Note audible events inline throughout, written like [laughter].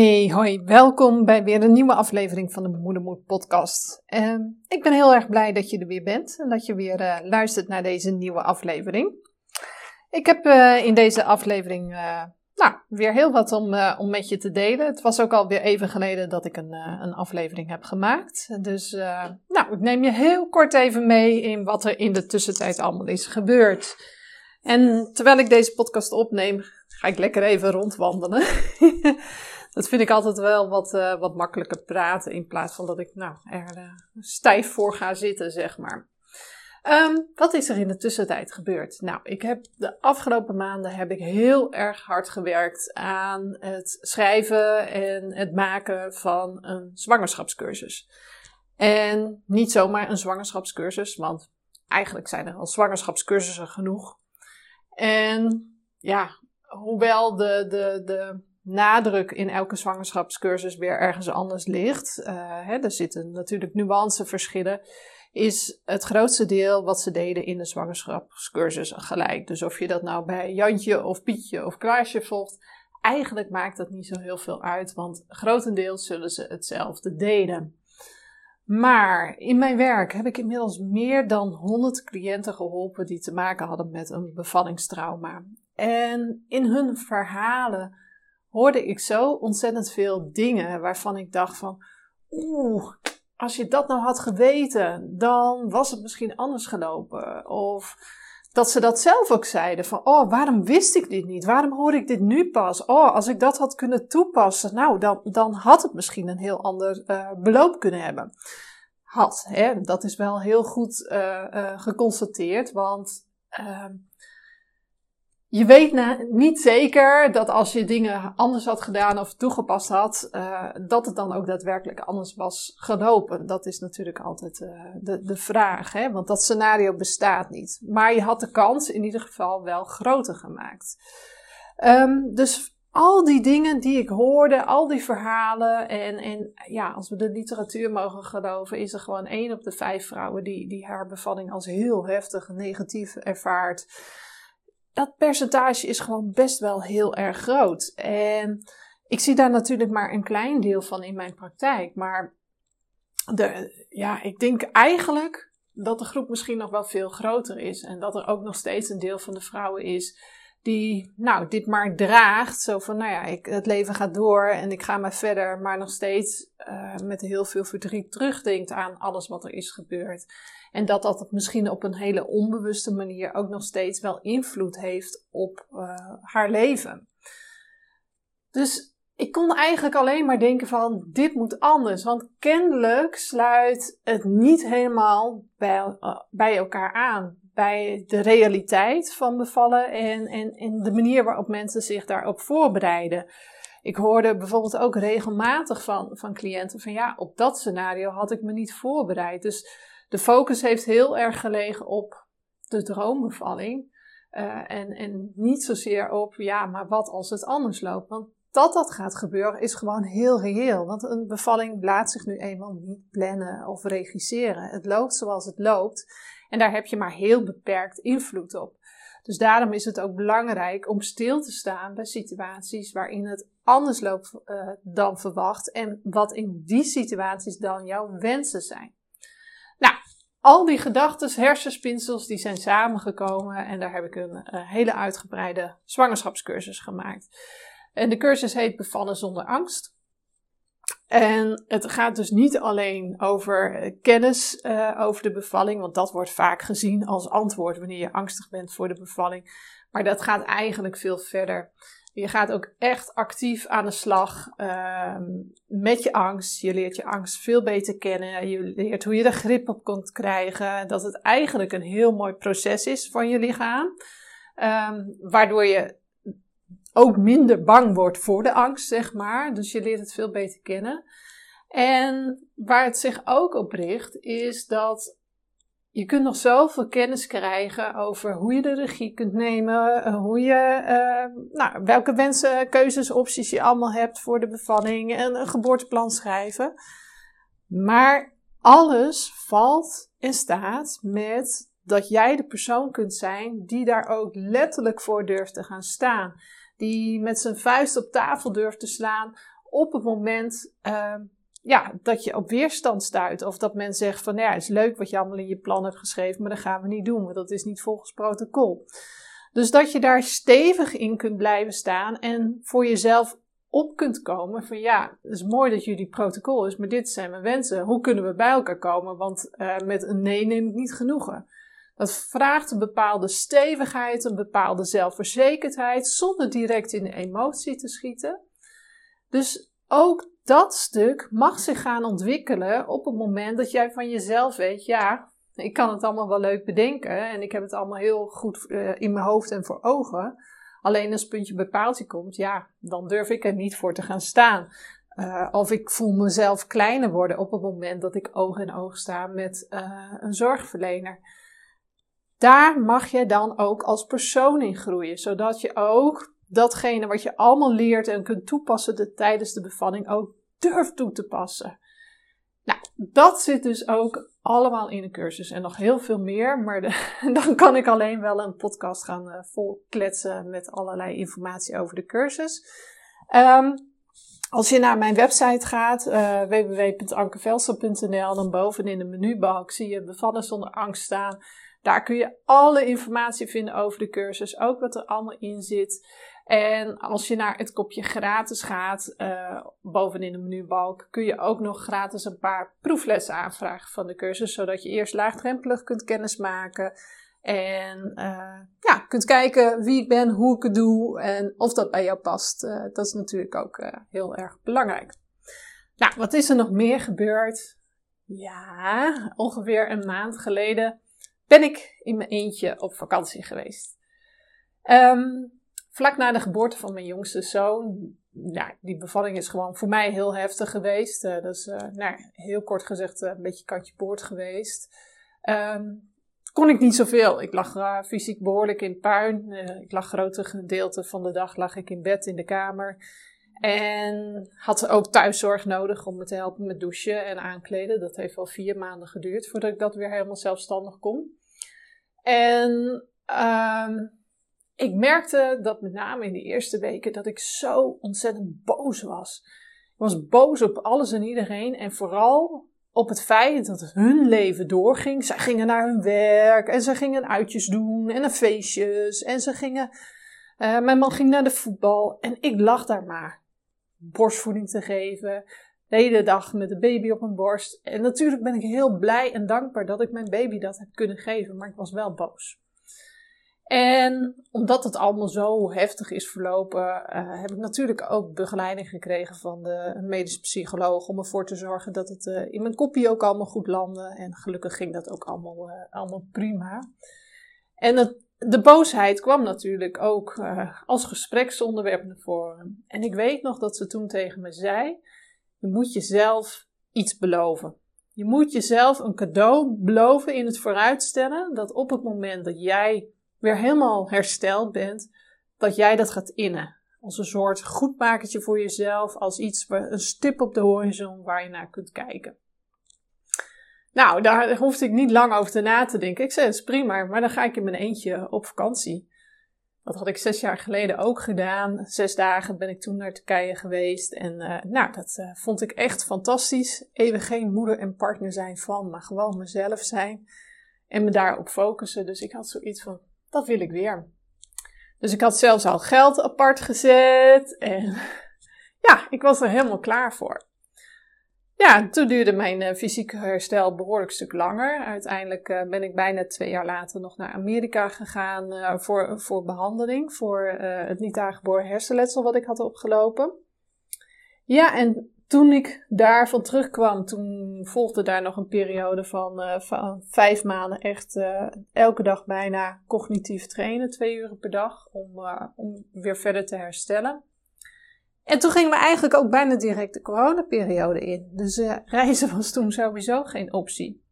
Hey, hoi, welkom bij weer een nieuwe aflevering van de Moedermoed podcast. Uh, ik ben heel erg blij dat je er weer bent en dat je weer uh, luistert naar deze nieuwe aflevering. Ik heb uh, in deze aflevering eh, nou, weer heel wat om, om met je te delen. Het was ook alweer even geleden dat ik een, een aflevering heb gemaakt. Dus nou, ik neem je heel kort even mee in wat er in de tussentijd allemaal is gebeurd. En terwijl ik deze podcast opneem, ga ik lekker even rondwandelen. [laughs] dat vind ik altijd wel wat, uh, wat makkelijker praten in plaats van dat ik nou, er uh, stijf voor ga zitten, zeg maar. Um, wat is er in de tussentijd gebeurd? Nou, ik heb de afgelopen maanden heb ik heel erg hard gewerkt aan het schrijven en het maken van een zwangerschapscursus. En niet zomaar een zwangerschapscursus, want eigenlijk zijn er al zwangerschapscursussen genoeg. En ja, hoewel de, de, de nadruk in elke zwangerschapscursus weer ergens anders ligt, uh, hè, er zitten natuurlijk nuanceverschillen, is het grootste deel wat ze deden in de zwangerschapscursus gelijk. Dus of je dat nou bij Jantje of Pietje of Klaasje volgt, eigenlijk maakt dat niet zo heel veel uit, want grotendeels zullen ze hetzelfde delen. Maar in mijn werk heb ik inmiddels meer dan 100 cliënten geholpen die te maken hadden met een bevallingstrauma. En in hun verhalen hoorde ik zo ontzettend veel dingen waarvan ik dacht van, oeh, als je dat nou had geweten, dan was het misschien anders gelopen. Of dat ze dat zelf ook zeiden van, oh, waarom wist ik dit niet? Waarom hoor ik dit nu pas? Oh, als ik dat had kunnen toepassen, nou, dan, dan had het misschien een heel ander uh, beloop kunnen hebben. Had, hè? dat is wel heel goed uh, uh, geconstateerd, want ehm, je weet niet zeker dat als je dingen anders had gedaan of toegepast had, uh, dat het dan ook daadwerkelijk anders was gelopen. Dat is natuurlijk altijd uh, de, de vraag, hè? want dat scenario bestaat niet. Maar je had de kans in ieder geval wel groter gemaakt. Um, dus al die dingen die ik hoorde, al die verhalen. En, en ja, als we de literatuur mogen geloven, is er gewoon één op de vijf vrouwen die, die haar bevalling als heel heftig negatief ervaart dat percentage is gewoon best wel heel erg groot. En ik zie daar natuurlijk maar een klein deel van in mijn praktijk. Maar de, ja, ik denk eigenlijk dat de groep misschien nog wel veel groter is. En dat er ook nog steeds een deel van de vrouwen is die, nou, dit maar draagt. Zo van, nou ja, ik, het leven gaat door en ik ga maar verder. Maar nog steeds uh, met heel veel verdriet terugdenkt aan alles wat er is gebeurd. En dat dat misschien op een hele onbewuste manier ook nog steeds wel invloed heeft op uh, haar leven. Dus ik kon eigenlijk alleen maar denken van dit moet anders. Want kennelijk sluit het niet helemaal bij, uh, bij elkaar aan. Bij de realiteit van bevallen en, en, en de manier waarop mensen zich daarop voorbereiden. Ik hoorde bijvoorbeeld ook regelmatig van, van cliënten van ja, op dat scenario had ik me niet voorbereid. Dus de focus heeft heel erg gelegen op de droombevalling. Uh, en, en niet zozeer op, ja, maar wat als het anders loopt? Want dat dat gaat gebeuren is gewoon heel reëel. Want een bevalling laat zich nu eenmaal niet plannen of regisseren. Het loopt zoals het loopt. En daar heb je maar heel beperkt invloed op. Dus daarom is het ook belangrijk om stil te staan bij situaties waarin het anders loopt uh, dan verwacht. En wat in die situaties dan jouw wensen zijn. Nou, al die gedachten, hersenspinsels, die zijn samengekomen en daar heb ik een uh, hele uitgebreide zwangerschapscursus gemaakt. En de cursus heet Bevallen zonder angst. En het gaat dus niet alleen over eh, kennis uh, over de bevalling, want dat wordt vaak gezien als antwoord wanneer je angstig bent voor de bevalling. Maar dat gaat eigenlijk veel verder. Je gaat ook echt actief aan de slag uh, met je angst. Je leert je angst veel beter kennen. Je leert hoe je er grip op kunt krijgen. Dat het eigenlijk een heel mooi proces is van je lichaam. Um, waardoor je ook minder bang wordt voor de angst, zeg maar. Dus je leert het veel beter kennen. En waar het zich ook op richt, is dat je kunt nog zoveel kennis krijgen over hoe je de regie kunt nemen, eh, hoe je, uh, nou, welke wensen, keuzes, opties je allemaal hebt voor de bevalling en een geboorteplan schrijven. Maar alles valt en staat met dat jij de persoon kunt zijn die daar ook letterlijk voor durft te gaan staan. Die met zijn vuist op tafel durft te slaan op het moment ehm, ja, dat je op weerstand stuit. Of dat men zegt van ja, het is leuk wat je allemaal in je plan hebt geschreven, maar dat gaan we niet doen, want dat is niet volgens protocol. Dus dat je daar stevig in kunt blijven staan en voor jezelf op kunt komen van ja, het is mooi dat jullie protocol is, maar dit zijn mijn wensen. Hoe kunnen we bij elkaar komen? Want uh, met een nee neem ik niet genoegen. Dat vraagt een bepaalde stevigheid, een bepaalde zelfverzekerdheid, zonder direct in de emotie te schieten. Dus ook dat stuk mag zich gaan ontwikkelen op het moment dat jij van jezelf weet, ja, ik kan het allemaal wel leuk bedenken en ik heb het allemaal heel goed uh, in mijn hoofd en voor ogen. Alleen als puntje bij paaltje komt, ja, dan durf ik er niet voor te gaan staan. Uh, of ik voel mezelf kleiner worden op het moment dat ik oog in oog sta met uh, een zorgverlener. Daar mag je dan ook als persoon in groeien, zodat je ook datgene wat je allemaal leert en kunt toepassen de, tijdens de bevalling ook durft toe te passen. Nou, dat zit dus ook allemaal in de cursus en nog heel veel meer. Maar [laughs] dan kan ik alleen wel een podcast gaan uh, vol kletsen met allerlei informatie over de cursus. Um, als je naar mijn website gaat, uh, dan bovenin de menubalk zie je bevallen zonder angst staan. Daar kun je alle informatie vinden over de cursus, ook wat er allemaal in zit. En als je naar het kopje gratis gaat, uh, bovenin de menubalk, kun je ook nog gratis een paar proeflessen aanvragen van de cursus, zodat je eerst laagdrempelig kunt kennismaken. En uh, ja, kunt kijken wie ik ben, hoe ik het doe en of dat bij jou past. Uh, dat is natuurlijk ook heel erg belangrijk. Nou, wat is er nog meer gebeurd? Ja, ongeveer een maand geleden ben ik in mijn eentje op vakantie geweest. Um, vlak na de geboorte van mijn jongste zoon, nou, die bevalling is gewoon voor mij heel heftig geweest. Uh, dat is, uh, nou, heel kort gezegd, uh, een beetje katje boord geweest. Um, kon ik niet zoveel. Ik lag fysiek behoorlijk in puin. ik lag grote gedeelten van de dag lag ik in bed in de kamer. En had ook thuiszorg nodig om me te helpen met douchen en aankleden. Dat heeft wel vier maanden geduurd voordat ik dat weer helemaal zelfstandig kon. En um, ik merkte dat met name in de eerste weken dat ik zo ontzettend boos was. Ik was boos op alles en iedereen en vooral op het feit dat hun leven doorging. Zij gingen naar hun werk en ze gingen uitjes doen en feestjes en ze gingen. Uh, mijn man ging naar de voetbal en ik lag daar maar. Borstvoeding te geven, de hele dag met de baby op mijn borst. En natuurlijk ben ik heel blij en dankbaar dat ik mijn baby dat heb kunnen geven, maar ik was wel boos. En omdat het allemaal zo heftig is verlopen, uh, heb ik natuurlijk ook begeleiding gekregen van de medisch psycholoog om ervoor te zorgen dat het uh, in mijn kopie ook allemaal goed landde. En gelukkig ging dat ook allemaal, uh, allemaal prima. En de boosheid kwam natuurlijk ook als gespreksonderwerp naar voren. En ik weet nog dat ze toen tegen me zei: Je moet jezelf iets beloven. Je moet jezelf een cadeau beloven in het vooruitstellen dat op het moment dat jij weer helemaal hersteld bent, dat jij dat gaat innen. Als een soort goedmakertje voor jezelf, als iets, een stip op de horizon waar je naar kunt kijken. Nou, daar hoefde ik niet lang over te na te denken. Ik zei, het is prima, maar dan ga ik in mijn eentje op vakantie. Dat had ik zes jaar geleden ook gedaan. Zes dagen ben ik toen naar Turkije geweest. En uh, nou, dat uh, vond ik echt fantastisch. Even geen moeder en partner zijn van, maar gewoon mezelf zijn. En me daarop focussen. Dus ik had zoiets van, dat wil ik weer. Dus ik had zelfs al geld apart gezet en [laughs] ja, ik was er helemaal klaar voor. Ja, toen duurde mijn uh, fysieke herstel behoorlijk stuk langer. Uiteindelijk uh, ben ik bijna twee jaar later nog naar Amerika gegaan uh, voor, voor behandeling. Voor het niet aangeboren hersenletsel wat ik had opgelopen. Ja, en toen ik daarvan terugkwam, toen volgde daar nog een periode van, van vijf maanden echt elke dag bijna cognitief trainen, twee uur per dag, om, om weer verder te herstellen. En toen gingen we eigenlijk ook bijna direct de coronaperiode in. Dus reizen was toen sowieso geen optie.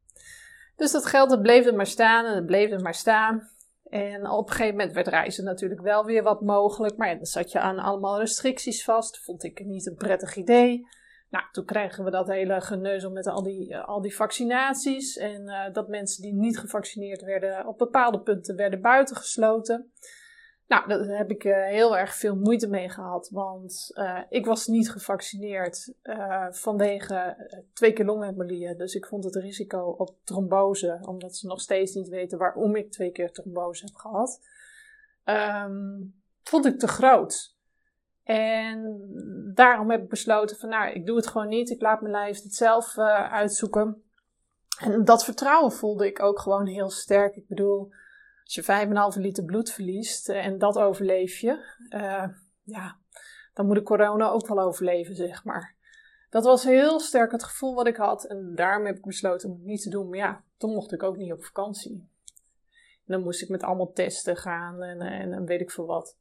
Dus dat geld dat bleef er maar staan en het bleef er maar staan. En op een gegeven moment werd reizen natuurlijk wel weer wat mogelijk. Maar dan zat je aan allemaal restricties vast. Vond ik niet een prettig idee. Nou, toen kregen we dat hele geneuzel met al die, uh, al die vaccinaties. En uh, dat mensen die niet gevaccineerd werden op bepaalde punten werden buitengesloten. Nou, daar heb ik uh, heel erg veel moeite mee gehad, want uh, ik was niet gevaccineerd uh, vanwege twee keer longembolieën. Dus ik vond het risico op trombose, omdat ze nog steeds niet weten waarom ik twee keer trombose heb gehad, um, vond ik te groot. En daarom heb ik besloten van, nou, ik doe het gewoon niet. Ik laat mijn lijf het zelf uitzoeken. En dat vertrouwen voelde ik ook gewoon heel sterk. Ik bedoel, als je 5,5 liter bloed verliest eh, en dat overleef je, uh, ja, dan moet de corona ook wel overleven, zeg maar. Dat was heel sterk het gevoel wat ik had en daarom heb ik besloten om het niet te doen. Maar ja, toen mocht ik ook niet op vakantie. En dan moest ik met allemaal testen gaan en, eh, en, weet ik veel wat.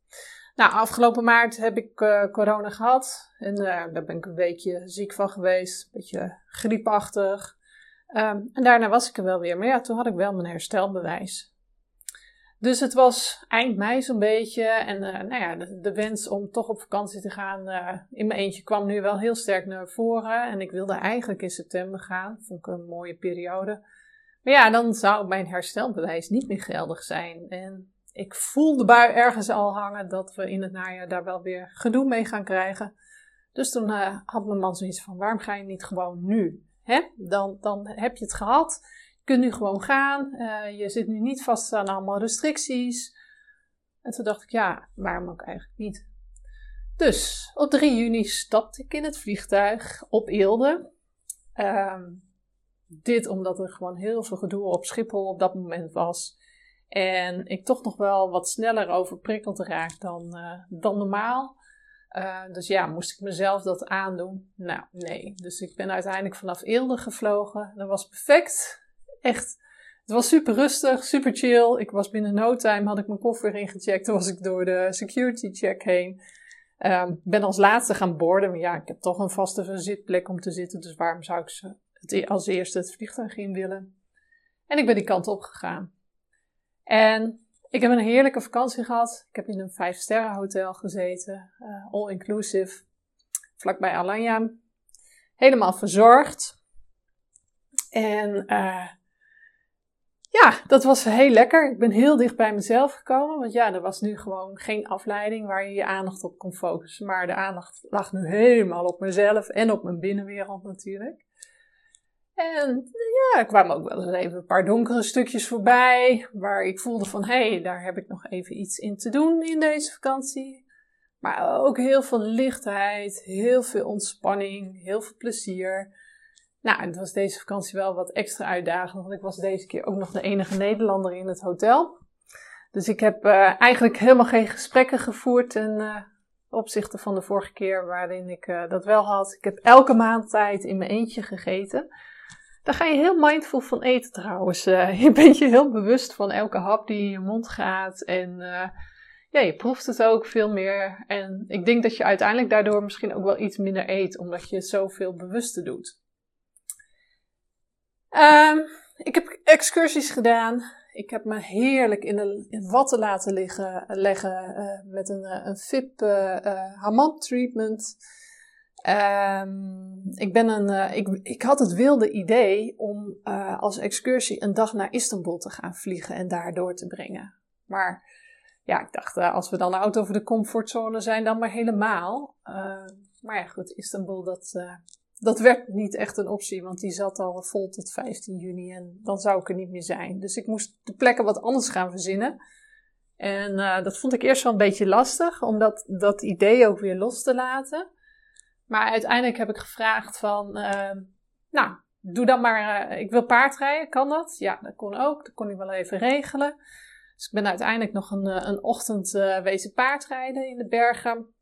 Nou, afgelopen maart heb ik corona gehad. En daar ben ik een weekje ziek van geweest. Een beetje griepachtig. Um, en daarna was ik er wel weer. Maar ja, toen had ik wel mijn herstelbewijs. Dus het was eind mei zo'n beetje. En uh, nou ja, de, de, wens om toch op vakantie te gaan uh, in mijn eentje kwam nu wel heel sterk naar voren. En ik wilde eigenlijk in september gaan. Vond ik een mooie periode. Maar ja, dan zou mijn herstelbewijs niet meer geldig zijn. En ik voelde bui ergens al hangen dat we in het najaar daar wel weer gedoe mee gaan krijgen. Dus toen uh, had mijn man zoiets van: waarom ga je niet gewoon nu? Hè? Dan, dan heb je het gehad kunt nu gewoon gaan. Uh, je zit nu niet vast aan allemaal restricties. En toen dacht ik, ja, waarom ook eigenlijk niet? Dus op 3 juni stapte ik in het vliegtuig op Eelde. Um, dit omdat er gewoon heel veel gedoe op Schiphol op dat moment was. En ik toch nog wel wat sneller overprikkeld raak dan, uh, dan normaal. Uh, dus ja, moest ik mezelf dat aandoen? Nou, nee. Dus ik ben uiteindelijk vanaf Eelde gevlogen. Dat was perfect echt, het was super rustig, super chill. Ik was binnen no time, had ik mijn koffer ingecheckt. Toen was ik door de security check heen. Um, ben als laatste gaan borden. Maar ja, ik heb toch een vaste zitplek om te zitten. Dus waarom zou ik ze e-, als eerste het vliegtuig in willen? En ik ben die kant op gegaan. En ik heb een heerlijke vakantie gehad. Ik heb in een vijf sterren hotel gezeten. Uh, all inclusive. Vlakbij Alanya. Helemaal verzorgd. En uh, ja, dat was heel lekker. Ik ben heel dicht bij mezelf gekomen. Want ja, er was nu gewoon geen afleiding waar je je aandacht op kon focussen. Maar de aandacht lag nu helemaal op mezelf en op mijn binnenwereld natuurlijk. En ja, er kwamen ook wel eens even een paar donkere stukjes voorbij. Waar ik voelde van, hé, hey, daar heb ik nog even iets in te doen in deze vakantie. Maar ook heel veel lichtheid, heel veel ontspanning, heel veel plezier. Nou, het was deze vakantie wel wat extra uitdagend, want ik was deze keer ook nog de enige Nederlander in het hotel. Dus ik heb uh, eigenlijk helemaal geen gesprekken gevoerd ten uh, opzichte van de vorige keer waarin ik uh, dat wel had. Ik heb elke maand tijd in mijn eentje gegeten. Daar ga je heel mindful van eten trouwens. [laughs] je bent je heel bewust van elke hap die in je mond gaat en ja, je proeft het ook veel meer. En ik denk dat je uiteindelijk daardoor misschien ook wel iets minder eet, omdat je zoveel bewuster doet. Um, ik heb excursies gedaan. Ik heb me heerlijk in de watten laten liggen, leggen uh, met een, eh, een VIP uh, uh, Hammam treatment. Um, ik, ben een, ik, ik had het wilde idee om als excursie een dag naar Istanbul te gaan vliegen en daar door te brengen. Maar ja, ik dacht, als we dan out over de comfortzone zijn, dan maar helemaal. maar ja, goed, Istanbul, dat, dat werd niet echt een optie, want die zat al vol tot 15 juni en dan zou ik er niet meer zijn. Dus ik moest de plekken wat anders gaan verzinnen. En uh, dat vond ik eerst wel een beetje lastig, om dat, dat idee ook weer los te laten. Maar uiteindelijk heb ik gevraagd van, uh, nou, doe dan maar, uh, ik wil paardrijden, kan dat? Ja, dat kon ook, dat kon ik wel even regelen. Dus ik ben uiteindelijk nog een, een ochtend wezen paardrijden in de bergen.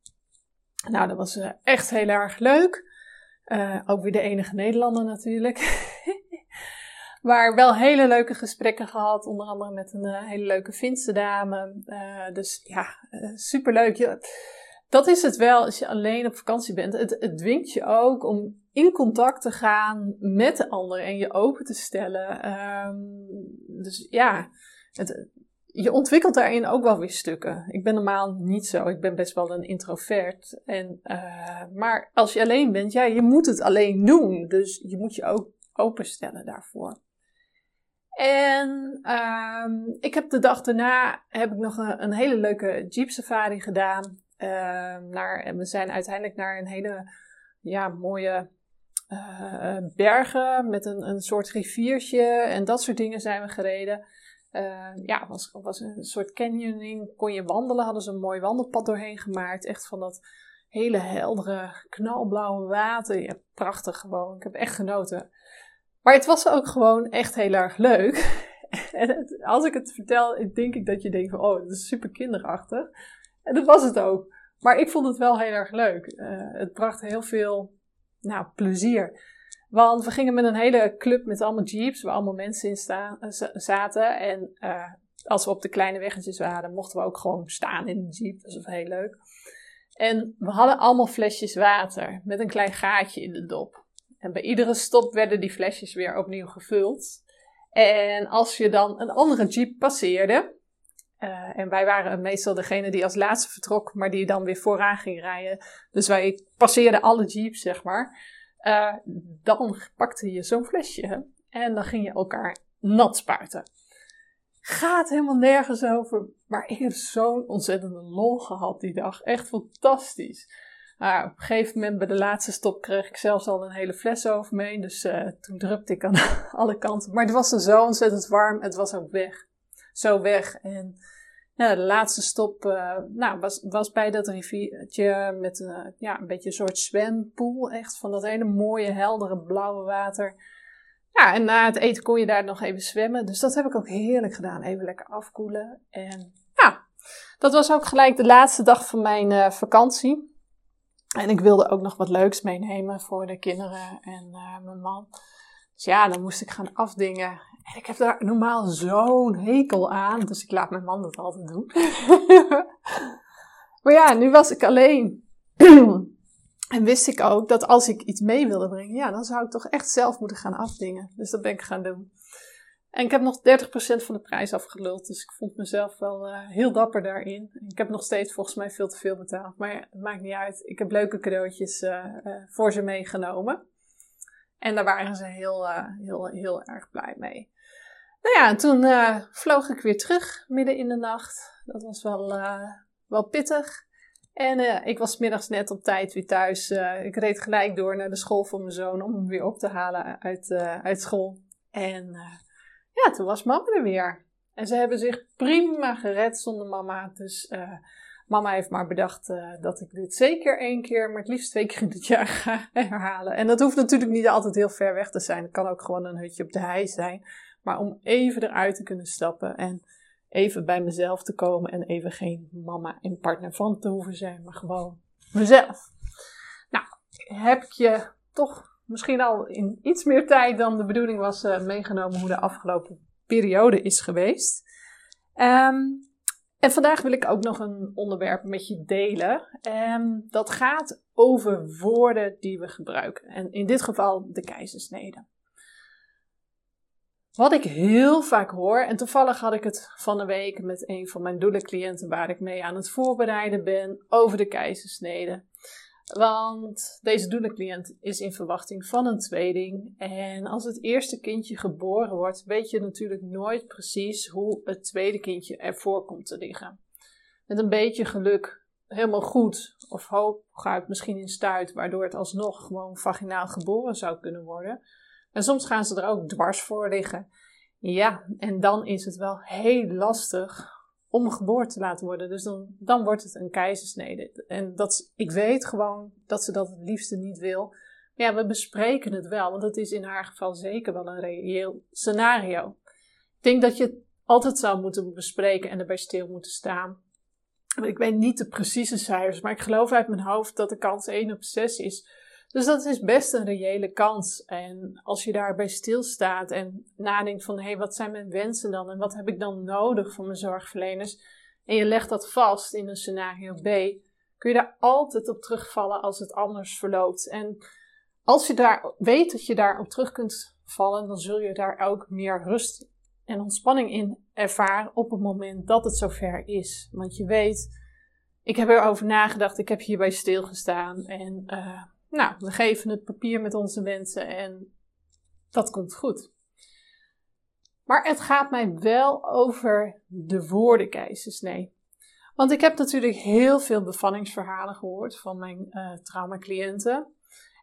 Nou, dat was echt heel erg leuk. Uh, ook weer de enige Nederlander natuurlijk. [laughs] maar wel hele leuke gesprekken gehad. Onder andere met een uh, hele leuke Finse dame. Uh, dus ja, superleuk. Ja, dat is het wel als je alleen op vakantie bent. Het, dwingt je ook om in contact te gaan met de ander en je open te stellen. Um, dus ja, het, je ontwikkelt daarin ook wel weer stukken. Ik ben normaal niet zo. Ik ben best wel een introvert. En, uh, maar als je alleen bent, ja, je moet het alleen doen. Dus je moet je ook openstellen daarvoor. En ehm, ik heb de dag daarna heb ik nog een, hele leuke jeep safari gedaan. Ehm, naar, en we zijn uiteindelijk naar een hele ja, mooie uh, bergen met een, een soort riviertje en dat soort dingen zijn we gereden. Uh, ja, was, was een soort canyoning. Kon je wandelen, hadden ze een mooi wandelpad doorheen gemaakt. Echt van dat hele heldere, knalblauwe water. Ja, prachtig gewoon. Ik heb echt genoten. Maar het was ook gewoon echt heel erg leuk. [laughs] en als ik het vertel, denk ik dat je denkt van, oh, dat is super kinderachtig. En dat was het ook. Maar ik vond het wel heel erg leuk. Uh, het bracht heel veel nou, plezier. Want we gingen met een hele club met allemaal jeeps, waar allemaal mensen in zaten. En uh, als we op de kleine weggetjes waren, mochten we ook gewoon staan in de jeep. Dat was heel leuk. En we hadden allemaal flesjes water met een klein gaatje in de dop. En bij iedere stop werden die flesjes weer opnieuw gevuld. En als je dan een andere jeep passeerde, uh, en wij waren meestal degene die als laatste vertrok, maar die dan weer vooraan ging rijden. Dus wij passeerden alle jeeps, zeg maar. Uh, dan pakte je zo'n flesje en dan ging je elkaar nat spuiten. Gaat helemaal nergens over, maar ik heb zo'n ontzettende lol gehad die dag. Echt fantastisch. Nou, op een gegeven moment bij de laatste stop kreeg ik zelfs al een hele fles over me. Dus uh, toen drupte ik aan [laughs] alle kanten. Maar het was er zo ontzettend warm. Het was ook weg. Zo weg. En nou, de laatste stop uh, nou, was, was bij dat riviertje met uh, ja, een beetje een soort zwempool. Echt van dat hele mooie, heldere blauwe water. Ja, en na het eten kon je daar nog even zwemmen. Dus dat heb ik ook heerlijk gedaan. Even lekker afkoelen. En ja, dat was ook gelijk de laatste dag van mijn uh, vakantie. En ik wilde ook nog wat leuks meenemen voor de kinderen en mijn man. Dus ja, dan moest ik gaan afdingen. En ik heb daar normaal zo'n hekel aan. Dus ik laat mijn man dat altijd doen. [laughs] maar ja, nu was ik alleen. [clears throat] en wist ik ook dat als ik iets mee wilde brengen, ja, dan zou ik toch echt zelf moeten gaan afdingen. Dus dat ben ik gaan doen. En ik heb nog 30% van de prijs afgeluld. Dus ik vond mezelf wel uh, heel dapper daarin. Ik heb nog steeds volgens mij veel te veel betaald. Maar het maakt niet uit. Ik heb leuke cadeautjes uh, uh, voor ze meegenomen. En daar waren ze heel, heel, heel erg blij mee. Nou ja, en toen uh, vloog ik weer terug midden in de nacht. Dat was wel, uh, wel pittig. En ik was middags net op tijd weer thuis. ik reed gelijk door naar de school van mijn zoon om hem weer op te halen uit, uit school. En ja, toen was mama er weer. En ze hebben zich prima gered zonder mama. Dus mama heeft maar bedacht dat ik dit zeker één keer, maar het liefst twee keer in het jaar ga [laughs] herhalen. En dat hoeft natuurlijk niet altijd heel ver weg te zijn. Het kan ook gewoon een hutje op de hei zijn. Maar om even eruit te kunnen stappen en even bij mezelf te komen en even geen mama en partner van te hoeven zijn, maar gewoon mezelf. Nou, heb ik je toch misschien al in iets meer tijd dan de bedoeling was uh, meegenomen hoe de afgelopen periode is geweest. Um, en vandaag wil ik ook nog een onderwerp met je delen. Um, dat gaat over woorden die we gebruiken. En in dit geval de keizersnede. Wat ik heel vaak hoor, en toevallig had ik het van een week met een van mijn doelencliënten waar ik mee aan het voorbereiden ben over de keizersnede. Want deze doelencliënt is in verwachting van een tweeling. En als het eerste kindje geboren wordt, weet je natuurlijk nooit precies hoe het tweede kindje ervoor komt te liggen. Met een beetje geluk helemaal goed, of hooguit misschien in stuit, waardoor het alsnog gewoon vaginaal geboren zou kunnen worden. En soms gaan ze er ook dwars voor liggen. Ja, en dan is het wel heel lastig om geboren te laten worden. Dus dan, dan wordt het een keizersnede. En dat, ik weet gewoon dat ze dat het liefste niet wil. Maar ja, we bespreken het wel, want het is in haar geval zeker wel een reëel scenario. Ik denk dat je het altijd zou moeten bespreken en erbij stil moeten staan. Ik weet niet de precieze cijfers, maar ik geloof uit mijn hoofd dat de kans 1 op 6 is dus dat is best een reële kans. En als je daarbij stilstaat en nadenkt van hé, hey, wat zijn mijn wensen dan en wat heb ik dan nodig van mijn zorgverleners? En je legt dat vast in een scenario B, kun je daar altijd op terugvallen als het anders verloopt. En als je daar weet dat je daarop terug kunt vallen, dan zul je daar ook meer rust en ontspanning in ervaren op het moment dat het zover is. Want je weet, ik heb erover nagedacht, ik heb hierbij stilgestaan en uh, nou, we geven het papier met onze wensen en dat komt goed. Maar het gaat mij wel over de woorden keizersnee. Want ik heb natuurlijk heel veel bevallingsverhalen gehoord van mijn uh, traumacliënten.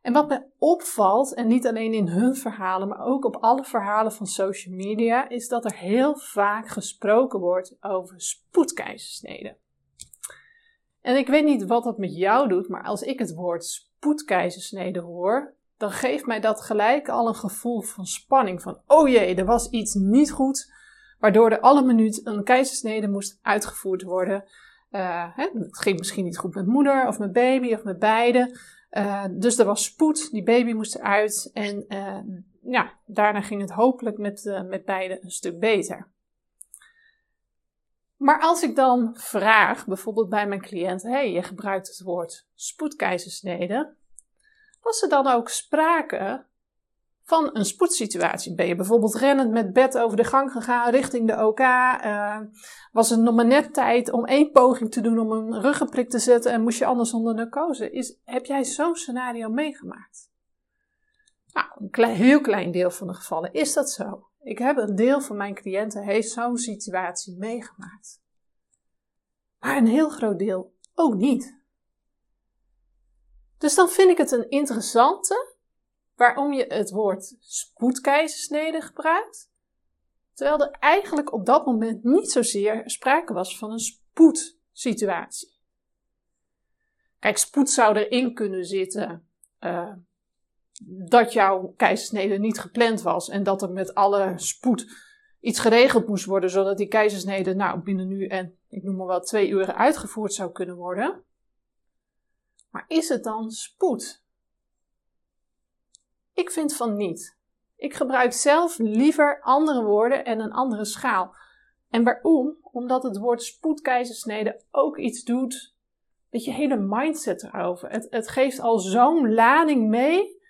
En wat me opvalt, en niet alleen in hun verhalen, maar ook op alle verhalen van social media, is dat er heel vaak gesproken wordt over spoedkeizersneden. En ik weet niet wat dat met jou doet, maar als ik het woord spoedkeizersnede hoor, dan geeft mij dat gelijk al een gevoel van spanning. Van, oh jee, er was iets niet goed, waardoor er alle minuut een keizersnede moest uitgevoerd worden. Hè, het ging misschien niet goed met moeder of met baby of met beide. Uh, dus er was spoed, die baby moest eruit en uh, ja, daarna ging het hopelijk met, met beide een stuk beter. Maar als ik dan vraag, bijvoorbeeld bij mijn cliënt, hey, je gebruikt het woord spoedkeizersnede, was er dan ook sprake van een spoedsituatie? Ben je bijvoorbeeld rennend met bed over de gang gegaan richting de OK? Uh, was het nog maar net tijd om één poging te doen om een ruggenprik te zetten en moest je anders onder narcose? Is, heb jij zo'n scenario meegemaakt? Nou, een klein, heel klein deel van de gevallen is dat zo. Ik heb een deel van mijn cliënten heeft zo'n situatie meegemaakt. Maar een heel groot deel ook niet. Dus dan vind ik het een interessante waarom je het woord spoedkeizersnede gebruikt, terwijl er eigenlijk op dat moment niet zozeer sprake was van een spoedsituatie. Kijk, spoed zou erin kunnen zitten uh, dat jouw keizersnede niet gepland was en dat er met alle spoed iets geregeld moest worden, zodat die keizersnede nou, binnen nu en ik noem maar wel twee uur uitgevoerd zou kunnen worden. Maar is het dan spoed? Ik vind van niet. Ik gebruik zelf liever andere woorden en een andere schaal. En waarom? Omdat het woord spoedkeizersnede ook iets doet met je hele mindset erover. Het, het geeft al zo'n lading mee,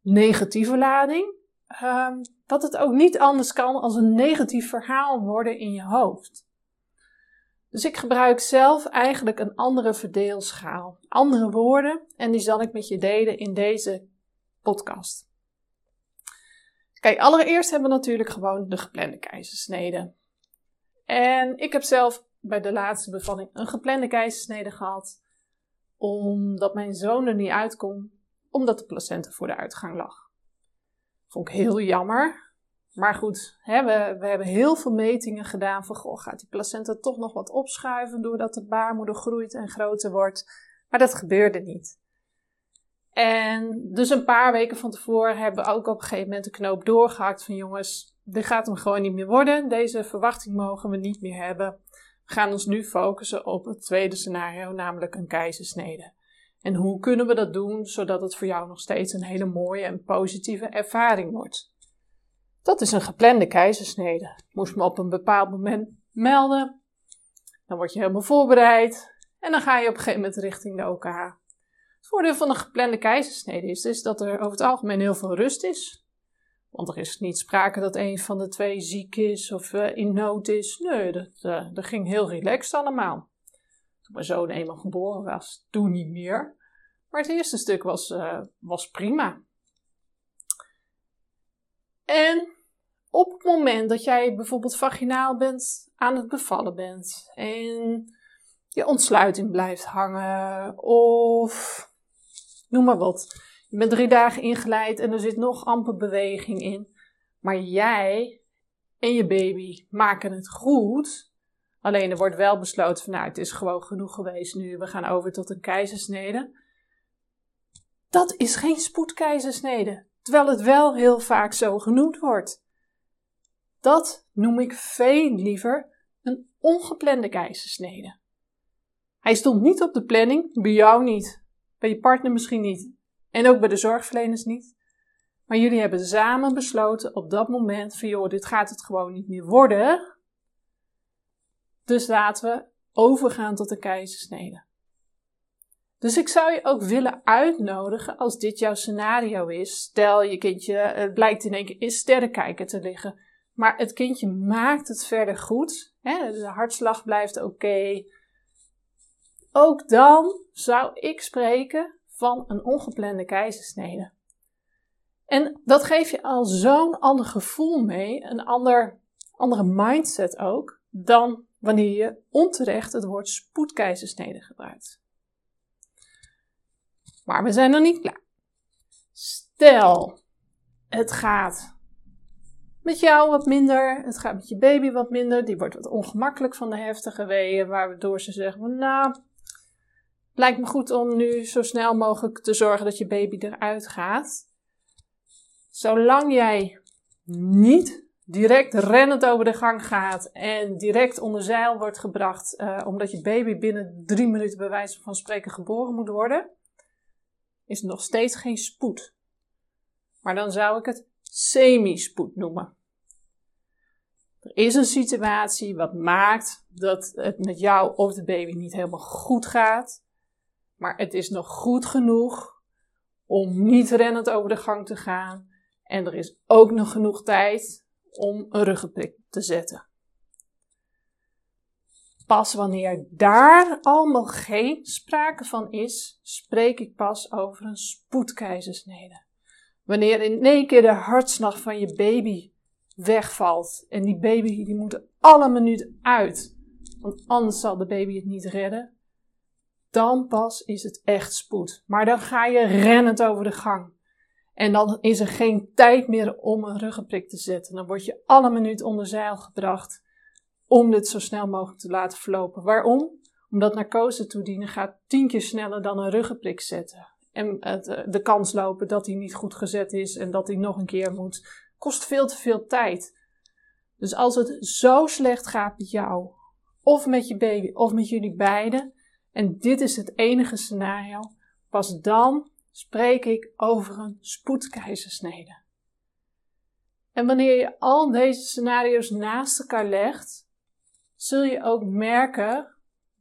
negatieve lading, um, dat het ook niet anders kan als een negatief verhaal worden in je hoofd. Dus ik gebruik zelf eigenlijk een andere verdeelschaal, andere woorden, en die zal ik met je delen in deze podcast. Kijk, allereerst hebben we natuurlijk gewoon de geplande keizersnede. En ik heb zelf bij de laatste bevalling een geplande keizersnede gehad, omdat mijn zoon er niet uitkomt, omdat de placenta voor de uitgang lag. Vond ik heel jammer. Maar goed, hè, we, we hebben heel veel metingen gedaan van, goh, gaat die placenta toch nog wat opschuiven doordat de baarmoeder groeit en groter wordt? Maar dat gebeurde niet. En dus een paar weken van tevoren hebben we ook op een gegeven moment de knoop doorgehakt van jongens, dit gaat hem gewoon niet meer worden. Deze verwachting mogen we niet meer hebben. We gaan ons nu focussen op het tweede scenario, namelijk een keizersnede. En hoe kunnen we dat doen zodat het voor jou nog steeds een hele mooie en positieve ervaring wordt? Dat is een geplande keizersnede. Moest me op een bepaald moment melden. Dan word je helemaal voorbereid. En dan ga je op een gegeven moment richting de OK. Het voordeel van een geplande keizersnede is, is dat er over het algemeen heel veel rust is. Want er is niet sprake dat een van de twee ziek is of uh, in nood is. Nee, dat, uh, dat ging heel relaxed allemaal. Mijn zoon eenmaal geboren was, toen niet meer. Maar het eerste stuk was, uh, was prima. En op het moment dat jij bijvoorbeeld vaginaal bent, aan het bevallen bent en je ontsluiting blijft hangen of noem maar wat. Je bent drie dagen ingeleid en er zit nog amper beweging in. Maar jij en je baby maken het goed. Alleen er wordt wel besloten van nou het is gewoon genoeg geweest nu. We gaan over tot een keizersnede. Dat is geen spoedkeizersnede. Terwijl het wel heel vaak zo genoemd wordt. Dat noem ik veel liever een ongeplande keizersnede. Hij stond niet op de planning, bij jou niet, bij je partner misschien niet en ook bij de zorgverleners niet. Maar jullie hebben samen besloten op dat moment van joh, dit gaat het gewoon niet meer worden. Dus laten we overgaan tot een keizersnede. Dus ik zou je ook willen uitnodigen als dit jouw scenario is. Stel je kindje, het blijkt in één keer in sterrenkijker te liggen. Maar het kindje maakt het verder goed. Hè? De hartslag blijft oké. Ook dan zou ik spreken van een ongeplande keizersnede. En dat geeft je al zo'n ander gevoel mee, een ander, andere mindset ook, dan wanneer je onterecht het woord spoedkeizersnede gebruikt. Maar we zijn nog niet klaar. Stel, het gaat met jou wat minder, het gaat met je baby wat minder, die wordt wat ongemakkelijk van de heftige weeën, waardoor ze zeggen, nou, lijkt me goed om nu zo snel mogelijk te zorgen dat je baby eruit gaat. Zolang jij niet direct rennend over de gang gaat en direct onder zeil wordt gebracht, uh, omdat je baby binnen drie minuten bij wijze van spreken geboren moet worden, is nog steeds geen spoed. Maar dan zou ik het semi-spoed noemen. Er is een situatie wat maakt dat het met jou of de baby niet helemaal goed gaat. Maar het is nog goed genoeg om niet rennend over de gang te gaan. En er is ook nog genoeg tijd om een ruggenprik te zetten. Pas wanneer daar allemaal geen sprake van is, spreek ik pas over een spoedkeizersnede. Wanneer in één keer de hartslag van je baby wegvalt en die baby die moet alle minuten uit, want anders zal de baby het niet redden, dan pas is het echt spoed. Maar dan ga je rennend over de gang. En dan is er geen tijd meer om een ruggenprik te zetten. Dan word je alle minuut onder zeil gebracht om dit zo snel mogelijk te laten verlopen. Waarom? Omdat narcose toedienen gaat tien keer sneller dan een ruggenprik zetten. En eh, de kans lopen dat hij niet goed gezet is en dat hij nog een keer moet, kost veel te veel tijd. Dus als het zo slecht gaat met jou, of met je baby, of met jullie beiden, en dit is het enige scenario, pas dan spreek ik over een spoedkeizersnede. En wanneer je al deze scenario's naast elkaar legt, zul je ook merken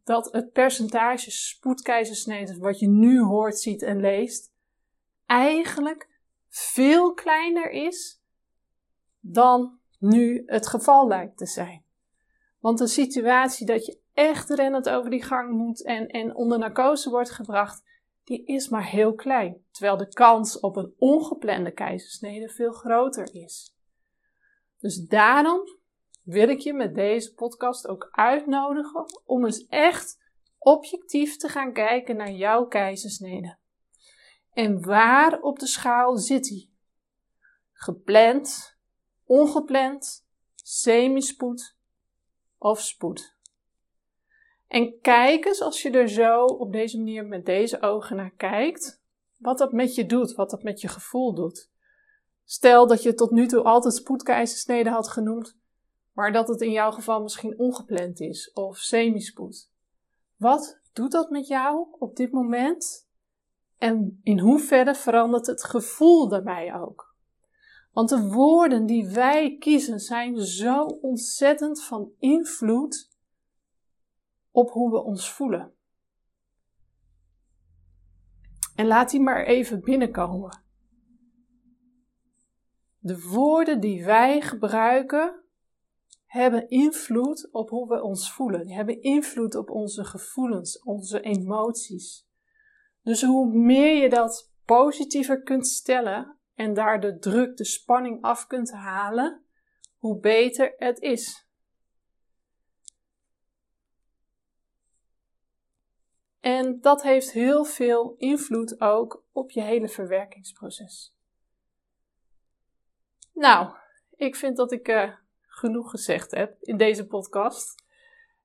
dat het percentage spoedkeizersneden wat je nu hoort, ziet en leest, eigenlijk veel kleiner is dan nu het geval lijkt te zijn. Want de situatie dat je echt rennend over die gang moet en, en onder narcose wordt gebracht, die is maar heel klein. Terwijl de kans op een ongeplande keizersnede veel groter is. Dus daarom wil ik je met deze podcast ook uitnodigen om eens echt objectief te gaan kijken naar jouw keizersnede. En waar op de schaal zit die? Gepland, ongepland, semispoed of spoed? En kijk eens als je er zo op deze manier met deze ogen naar kijkt, wat dat met je doet, wat dat met je gevoel doet. Stel dat je tot nu toe altijd spoedkeizersnede had genoemd, maar dat het in jouw geval misschien ongepland is of semispoed. Wat doet dat met jou op dit moment? En in hoeverre verandert het gevoel daarbij ook? Want de woorden die wij kiezen zijn zo ontzettend van invloed op hoe we ons voelen. En laat die maar even binnenkomen. De woorden die wij gebruiken hebben invloed op hoe we ons voelen. Die hebben invloed op onze gevoelens, onze emoties. Dus hoe meer je dat positiever kunt stellen en daar de druk, de spanning af kunt halen, hoe beter het is. En dat heeft heel veel invloed ook op je hele verwerkingsproces. Nou, ik vind dat ik uh, genoeg gezegd heb in deze podcast. Ik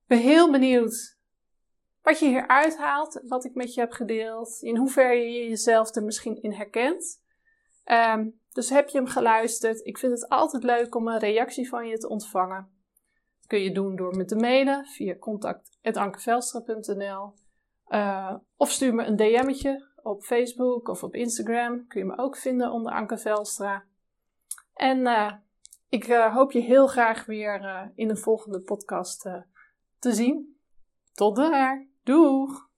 ben heel benieuwd wat je hier uithaalt, wat ik met je heb gedeeld, in hoeverre je jezelf er misschien in herkent. Um, dus heb je hem geluisterd? Ik vind het altijd leuk om een reactie van je te ontvangen. Dat kun je doen door me te mailen via contact.ankevelstra.nl uh, of stuur me een DM'tje op Facebook of op Instagram. Kun je me ook vinden onder Anke Velstra. En uh, ik uh, hoop je heel graag weer in een volgende podcast te zien. Tot daar. Doeg!